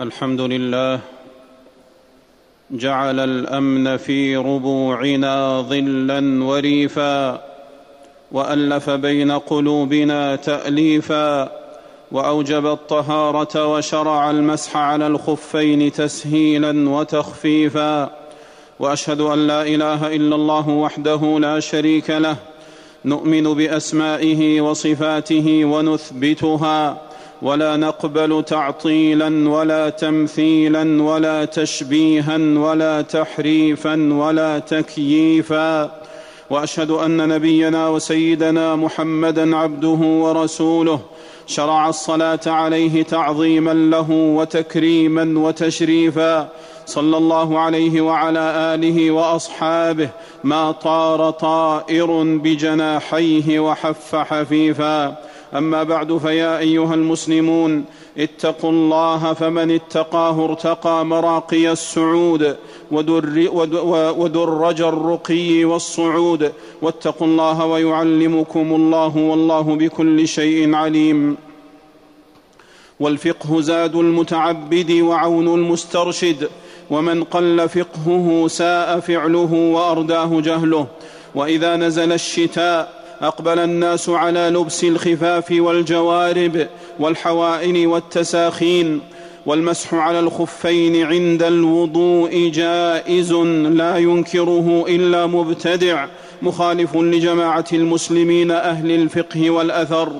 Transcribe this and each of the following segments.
الحمد لله جعل الأمن في ربوعنا ظلا وريفا وألف بين قلوبنا تاليفا وأوجب الطهارة وشرع المسح على الخفين تسهيلا وتخفيفا وأشهد أن لا إله إلا الله وحده لا شريك له نؤمن بأسمائه وصفاته ونثبتها ولا نقبل تعطيلا ولا تمثيلا ولا تشبيها ولا تحريفا ولا تكييفا. وأشهد أن نبينا وسيدنا محمدا عبده ورسوله. شرع الصلاة عليه تعظيما له وتكريما وتشريفا. صلى الله عليه وعلى آله وأصحابه ما طار طائر بجناحيه وحف حفيفا. أما بعد فيا أيها المسلمون اتقوا الله فمن اتقاه ارتقى مراقي السعود ودر ودرج الرقي والصعود. واتقوا الله ويعلمكم الله والله بكل شيء عليم. والفقه زاد المتعبد وعون المسترشد ومن قل فقهه ساء فعله وأرداه جهله. وإذا نزل الشتاء أقبل الناس على لبس الخفاف والجوارب والحوائن والتساخين والمسح على الخفين عند الوضوء جائز لا ينكره إلا مبتدع مخالف لجماعة المسلمين أهل الفقه والأثر.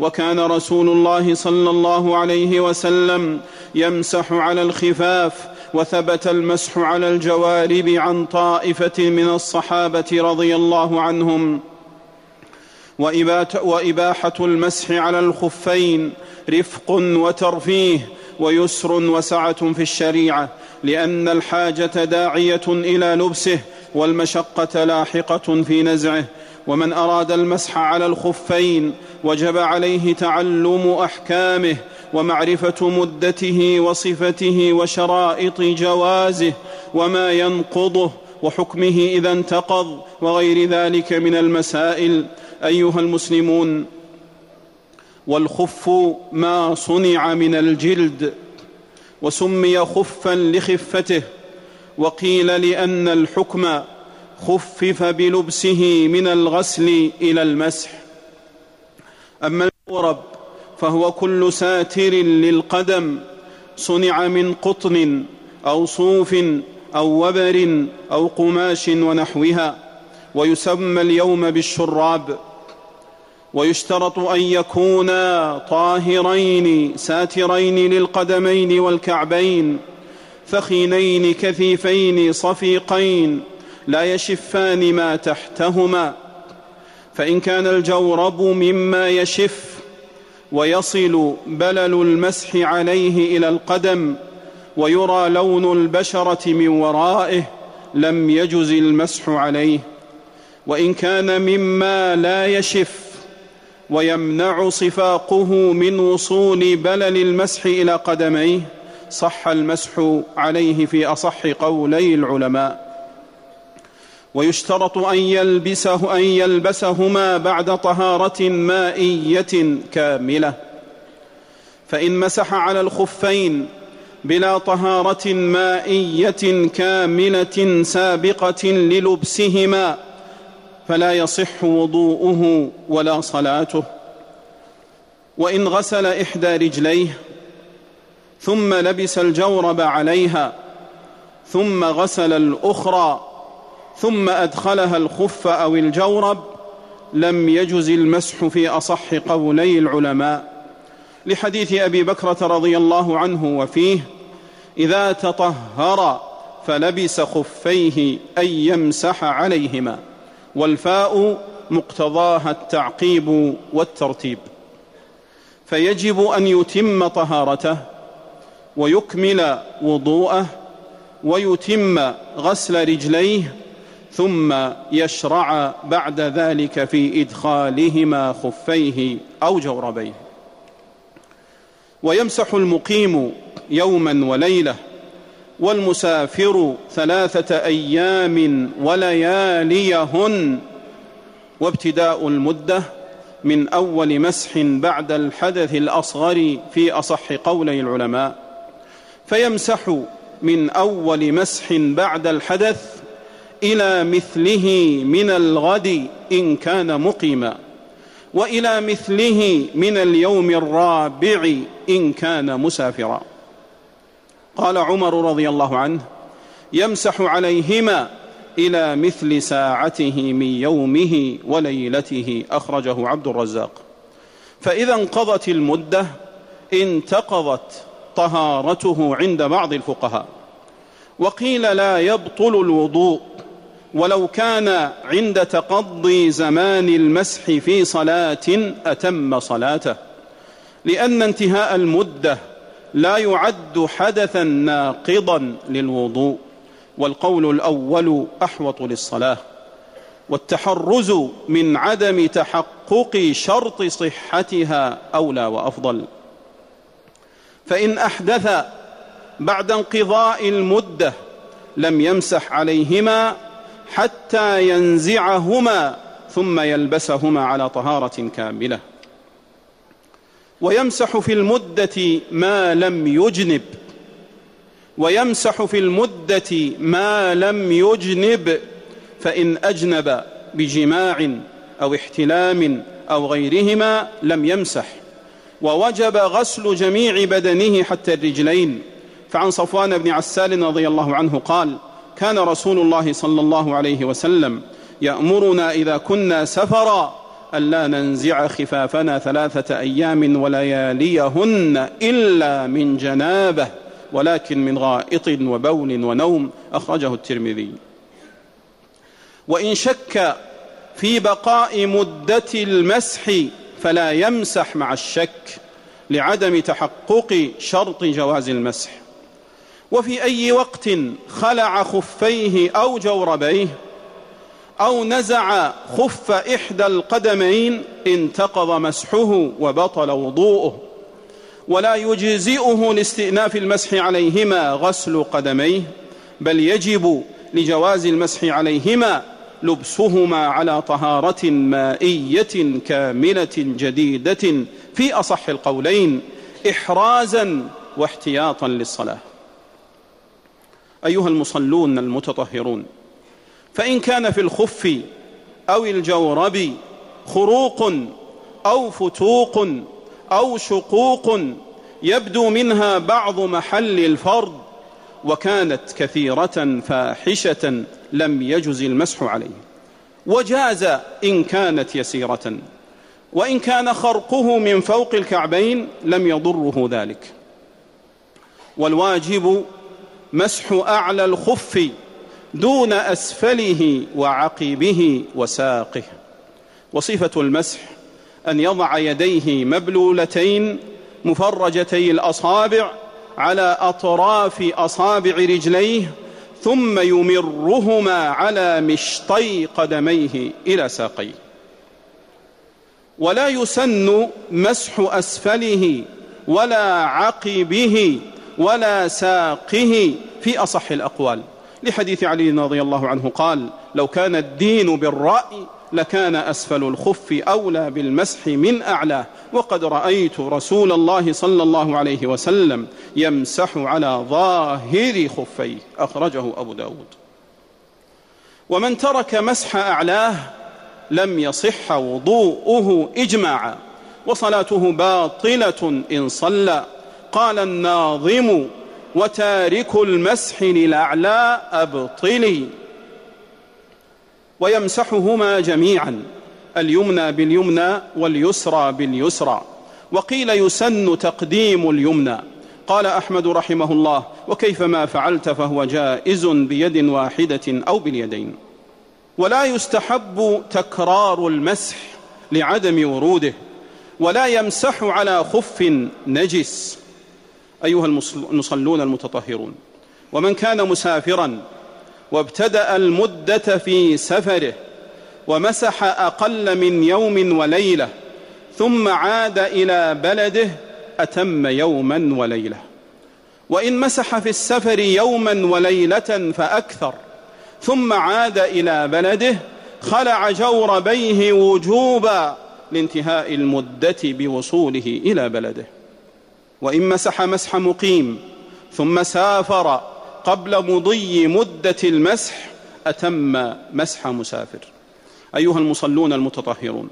وكان رسول الله صلى الله عليه وسلم يمسح على الخفاف وثبت المسح على الجوارب عن طائفة من الصحابة رضي الله عنهم. وإباحة المسح على الخفين رفق وترفيه ويسر وسعة في الشريعة لأن الحاجة داعية إلى لبسه والمشقة لاحقة في نزعه ومن أراد المسح على الخفين وجب عليه تعلم أحكامه ومعرفة مدته وصفته وشرائط جوازه وما ينقضه وحكمه إذا انتقض وغير ذلك من المسائل. أيها المسلمون والخف ما صنع من الجلد وسمي خفا لخفته وقيل لأن الحكم خفف بلبسه من الغسل إلى المسح. أما الورب فهو كل ساتر للقدم صنع من قطن أو صوف أو وبر أو قماش ونحوها ويسمى اليوم بالشراب. ويشترط أن يكونا طاهرين ساترين للقدمين والكعبين ثخينين كثيفين صفيقين لا يشفان ما تحتهما فإن كان الجورب مما يشف ويصل بلل المسح عليه إلى القدم ويرى لون البشرة من ورائه لم يجز المسح عليه وإن كان مما لا يشف ويمنع صفاقه من وصول بلل المسح إلى قدميه صح المسح عليه في أصح قولي العلماء. ويشترط أن يلبسه أن يلبسهما بعد طهارة مائية كاملة. فإن مسح على الخفين بلا طهارة مائية كاملة سابقة للبسهما فلا يصح وضوءه ولا صلاته. وإن غسل إحدى رجليه ثم لبس الجورب عليها ثم غسل الأخرى ثم أدخلها الخف أو الجورب لم يجز المسح في أصح قولي العلماء. لحديث أبي بكرة رضي الله عنه وفيه إذا تطهر فلبس خفيه أن يمسح عليهما. والفاء مقتضاها التعقيب والترتيب. فيجب أن يتم طهارته ويكمل وضوءه ويتم غسل رجليه ثم يشرع بعد ذلك في إدخالهما خفيه أو جوربيه. ويمسح المقيم يوما وليلة والمسافر ثلاثة أيام ولياليهن. وابتداء المدة من أول مسح بعد الحدث الأصغر في أصح قولي العلماء. فيمسح من أول مسح بعد الحدث إلى مثله من الغد إن كان مقيما وإلى مثله من اليوم الرابع إن كان مسافرا. قال عمر رضي الله عنه يمسح عليهما إلى مثل ساعته من يومه وليلته أخرجه عبد الرزاق. فإذا انقضت المدة انتقضت طهارته عند بعض الفقهاء. وقيل لا يبطل الوضوء ولو كان عند تقضي زمان المسح في صلاة أتم صلاته. لأن انتهاء المدة لا يعد حدثا ناقضا للوضوء والقول الأول أحوط للصلاة والتحرز من عدم تحقق شرط صحتها أولى وأفضل. فإن أحدث بعد انقضاء المدة لم يمسح عليهما حتى ينزعهما ثم يلبسهما على طهارة كاملة. ويمسح في المدة ما لم يجنب. ويمسح في المدة ما لم يجنب فإن أجنب بجماع أو احتلام أو غيرهما لم يمسح. ووجب غسل جميع بدنه حتى الرجلين. فعن صفوان بن عسال رضي الله عنه قال كان رسول الله صلى الله عليه وسلم يأمرنا إذا كنا سفرا ألا ننزع خفافنا ثلاثة أيام ولياليهن إلا من جنابة ولكن من غائط وبول ونوم أخرجه الترمذي. وإن شك في بقاء مدة المسح فلا يمسح مع الشك لعدم تحقق شرط جواز المسح. وفي أي وقت خلع خفيه أو جوربيه أو نزع خف إحدى القدمين انتقض مسحه وبطل وضوءه. ولا يجزئه لاستئناف المسح عليهما غسل قدميه بل يجب لجواز المسح عليهما لبسهما على طهارة مائية كاملة جديدة في أصح القولين احرازا واحتياطا للصلاة. أيها المصلون المتطهرون فإن كان في الخف أو الجورب خروق أو فتوق أو شقوق يبدو منها بعض محل الفرض وكانت كثيرة فاحشة لم يجز المسح عليه. وجاز إن كانت يسيرة وإن كان خرقه من فوق الكعبين لم يضره ذلك. والواجب مسح أعلى الخف دون أسفله وعقبه وساقه. وصفة المسح أن يضع يديه مبلولتين مفرجتي الأصابع على أطراف أصابع رجليه ثم يمرهما على مشطي قدميه إلى ساقيه. ولا يسن مسح أسفله ولا عقبه ولا ساقه في أصح الأقوال. لحديث علي رضي الله عنه قال لو كان الدين بالرأي لكان أسفل الخف أولى بالمسح من اعلاه وقد رأيت رسول الله صلى الله عليه وسلم يمسح على ظاهر خفيه. أخرجه أبو داود. ومن ترك مسح أعلاه لم يصح وضوءه إجماعا. وصلاته باطلة إن صلى. قال الناظم وتارك المسح للأعلى ابطلي ويمسحهما جميعا اليمنى باليمنى واليسرى باليسرى. وقيل يسن تقديم اليمنى. قال أحمد رحمه الله وكيفما فعلت فهو جائز بيد واحدة أو باليدين. ولا يستحب تكرار المسح لعدم وروده. ولا يمسح على خف نجس. أيها المصلون المتطهرون. ومن كان مسافرا وابتدأ المدة في سفره ومسح أقل من يوم وليلة ثم عاد إلى بلده أتم يوما وليلة. وإن مسح في السفر يوما وليلة فأكثر ثم عاد إلى بلده خلع جوربيه وجوبا لانتهاء المدة بوصوله إلى بلده. وإن مسح مسح مقيم ثم سافر قبل مضي مدة المسح أتم مسح مسافر. أيها المصلون المتطهرون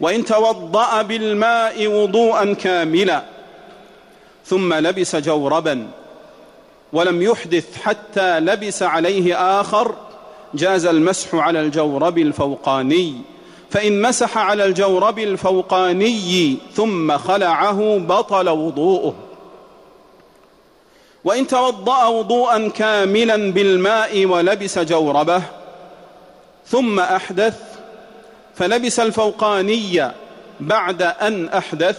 وإن توضأ بالماء وضوءا كاملا ثم لبس جوربا ولم يحدث حتى لبس عليه آخر جاز المسح على الجورب الفوقاني. فإن مسح على الجورب الفوقاني ثم خلعه بطل وضوءه. وإن توضأ وضوءا كاملا بالماء ولبس جوربه ثم أحدث فلبس الفوقاني بعد أن أحدث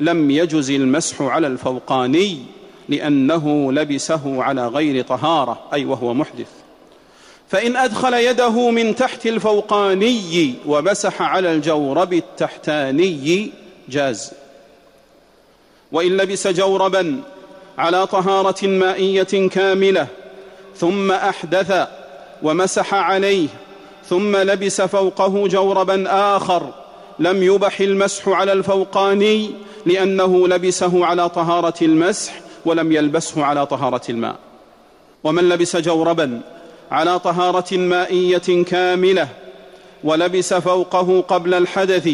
لم يجز المسح على الفوقاني لأنه لبسه على غير طهارة أي وهو محدث. فإن أدخل يده من تحت الفوقاني ومسح على الجورب التحتاني جاز. وإن لبس جوربا على طهارة مائية كاملة ثم أحدث ومسح عليه ثم لبس فوقه جوربا آخر لم يبح المسح على الفوقاني لأنه لبسه على طهارة المسح ولم يلبسه على طهارة الماء. ومن لبس جوربا على طهارة مائية كاملة ولبس فوقه قبل الحدث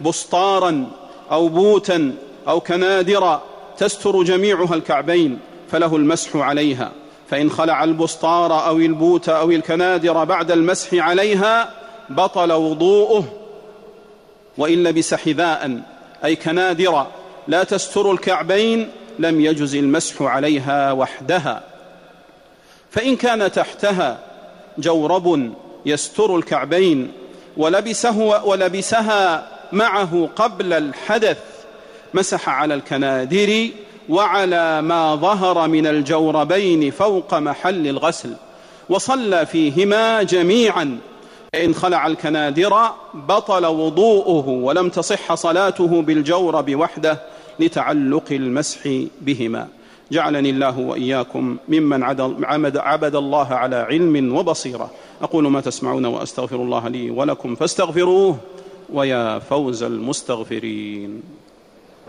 بسطارا أو بوتا أو كنادرا تستر جميعها الكعبين فله المسح عليها. فإن خلع البسطار أو البوت أو الكنادر بعد المسح عليها بطل وضوءه. وإن لبس حذاء أي كنادر لا تستر الكعبين لم يجز المسح عليها وحدها. فإن كان تحتها جورب يستر الكعبين ولبسه ولبسها معه قبل الحدث مسح على الكنادر وعلى ما ظهر من الجوربين فوق محل الغسل وصلى فيهما جميعا. إن خلع الكنادر بطل وضوءه ولم تصح صلاته بالجورب وحده لتعلق المسح بهما. جعلني الله وإياكم ممن عبد, عبد الله على علم وبصيرة. أقول ما تسمعون وأستغفر الله لي ولكم فاستغفروه ويا فوز المستغفرين.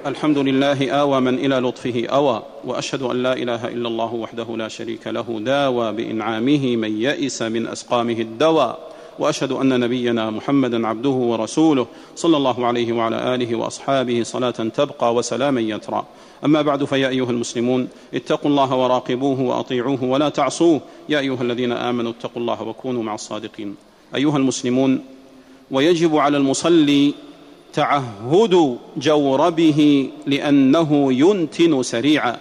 الحمد لله آوى من إلى لطفه أوى وأشهد أن لا إله إلا الله وحده لا شريك له داوى بإنعامه من يئس من أسقامه الدوى. وأشهد أن نبينا محمدا عبده ورسوله صلى الله عليه وعلى آله وأصحابه صلاة تبقى وسلاما يترى. أما بعد فيا أيها المسلمون اتقوا الله وراقبوه وأطيعوه ولا تعصوه. يا أيها الذين آمنوا اتقوا الله وكونوا مع الصادقين. أيها المسلمون ويجب على المصلي تعهد جوربه لأنه ينتن سريعا.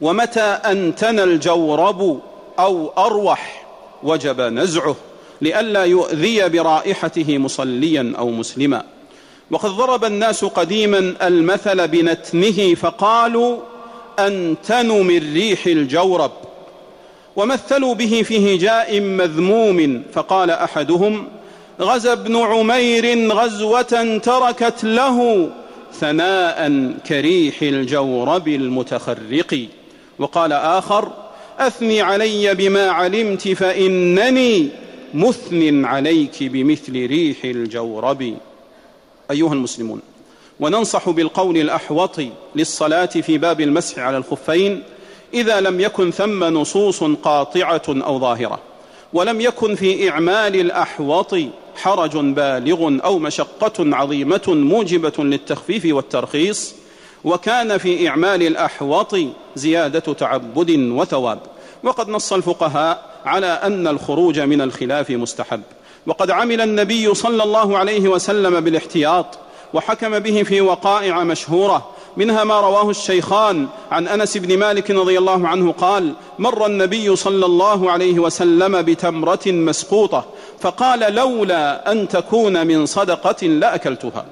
ومتى أنتن الجورب أو أروح وجب نزعه؟ لئلا يؤذي برائحته مصليا أو مسلما. وقد ضرب الناس قديما المثل بنتنه فقالوا أنتن من ريح الجورب. ومثلوا به في هجاء مذموم فقال أحدهم غزا ابن عمير غزوة تركت له ثناء كريح الجورب المتخرق. وقال آخر أثني علي بما علمت فإنني مثن عليك بمثل ريح الجورب. أيها المسلمون وننصح بالقول الأحوط للصلاة في باب المسح على الخفين إذا لم يكن ثم نصوص قاطعة أو ظاهرة ولم يكن في إعمال الأحوط حرج بالغ أو مشقة عظيمة موجبة للتخفيف والترخيص وكان في إعمال الأحوط زيادة تعبد وثواب. وقد نص الفقهاء على أن الخروج من الخلاف مستحب. وقد عمل النبي صلى الله عليه وسلم بالاحتياط وحكم به في وقائع مشهورة منها ما رواه الشيخان عن أنس بن مالك رضي الله عنه قال مر النبي صلى الله عليه وسلم بتمرة مسقوطة فقال لولا أن تكون من صدقة لأكلتها.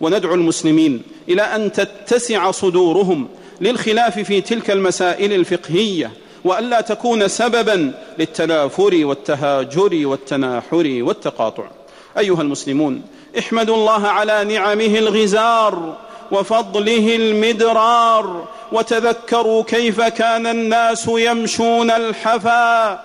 وندعو المسلمين إلى أن تتسع صدورهم للخلاف في تلك المسائل الفقهية وألا تكون سببا للتنافر والتهاجر والتناحر والتقاطع. أيها المسلمون احمدوا الله على نعمه الغزار وفضله المدرار وتذكروا كيف كان الناس يمشون الحفا.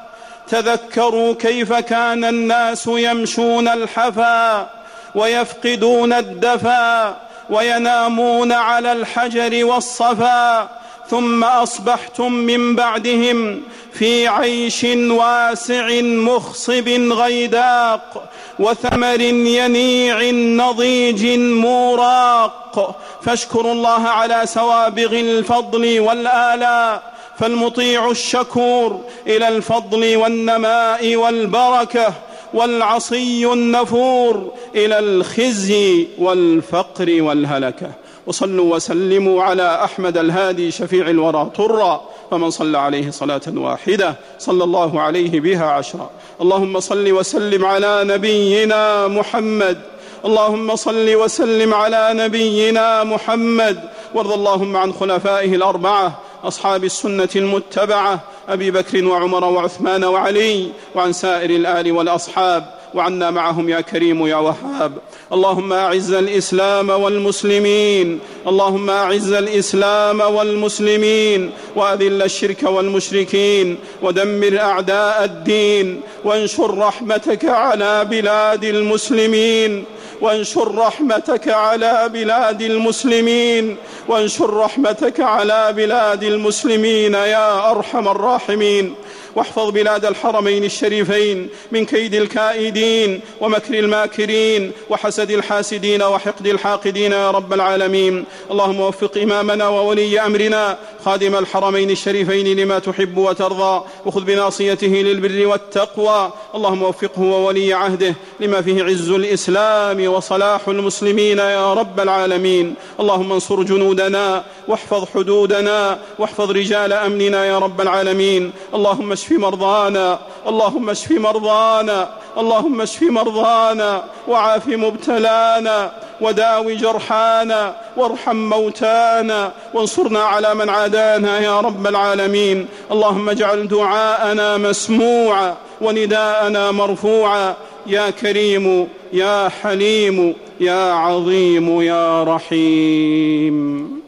تذكروا كيف كان الناس يمشون الحفا. ويفقدون الدفا وينامون على الحجر والصفا. ثم أصبحتم من بعدهم في عيش واسع مخصب غيداق وثمر ينيع نضيج موراق. فاشكروا الله على سوابغ الفضل والآلاء فالمطيع الشكور إلى الفضل والنماء والبركة والعصي النفور إلى الخزي والفقر والهلكة. وصلوا وسلموا على أحمد الهادي شفيع الورى طرا فمن صلى عليه صلاة واحدة صلى الله عليه بها عشرا. اللهم صل وسلم على نبينا محمد. اللهم صل وسلم على نبينا محمد. وارض اللهم عن خلفائه الأربعة أصحاب السنة المتبعة أبي بكر وعمر وعثمان وعلي وعن سائر الآل والأصحاب. وعنا معهم يا كريم يا وهاب. اللهم أعز الإسلام والمسلمين. اللهم أعز الإسلام والمسلمين. وأذل الشرك والمشركين. ودمر أعداء الدين. وانشر رحمتك على بلاد المسلمين. وانشر رحمتك على بلاد المسلمين. وانشر رحمتك على بلاد المسلمين يا أرحم الراحمين. واحفظ بلاد الحرمين الشريفين من كيد الكائدين ومكر الماكرين وحسد الحاسدين وحقد الحاقدين يا رب العالمين. اللهم وفق إمامنا وولي أمرنا خادم الحرمين الشريفين لما تحب وترضى وخذ بناصيته للبر والتقوى. اللهم وفقه وولي عهده لما فيه عز الإسلام وصلاح المسلمين يا رب العالمين. اللهم انصر جنودنا واحفظ حدودنا واحفظ رجال أمننا يا رب العالمين. اللهم اشف مرضانا اللهم اشف مرضانا اللهم اشف مرضانا وعاف مبتلانا وداو جرحانا وارحم موتانا وانصرنا على من عادانا يا رب العالمين. اللهم اجعل دعاءنا مسموعا ونداءنا مرفوعا. يا كريم يا حليم يا عظيم يا رحيم.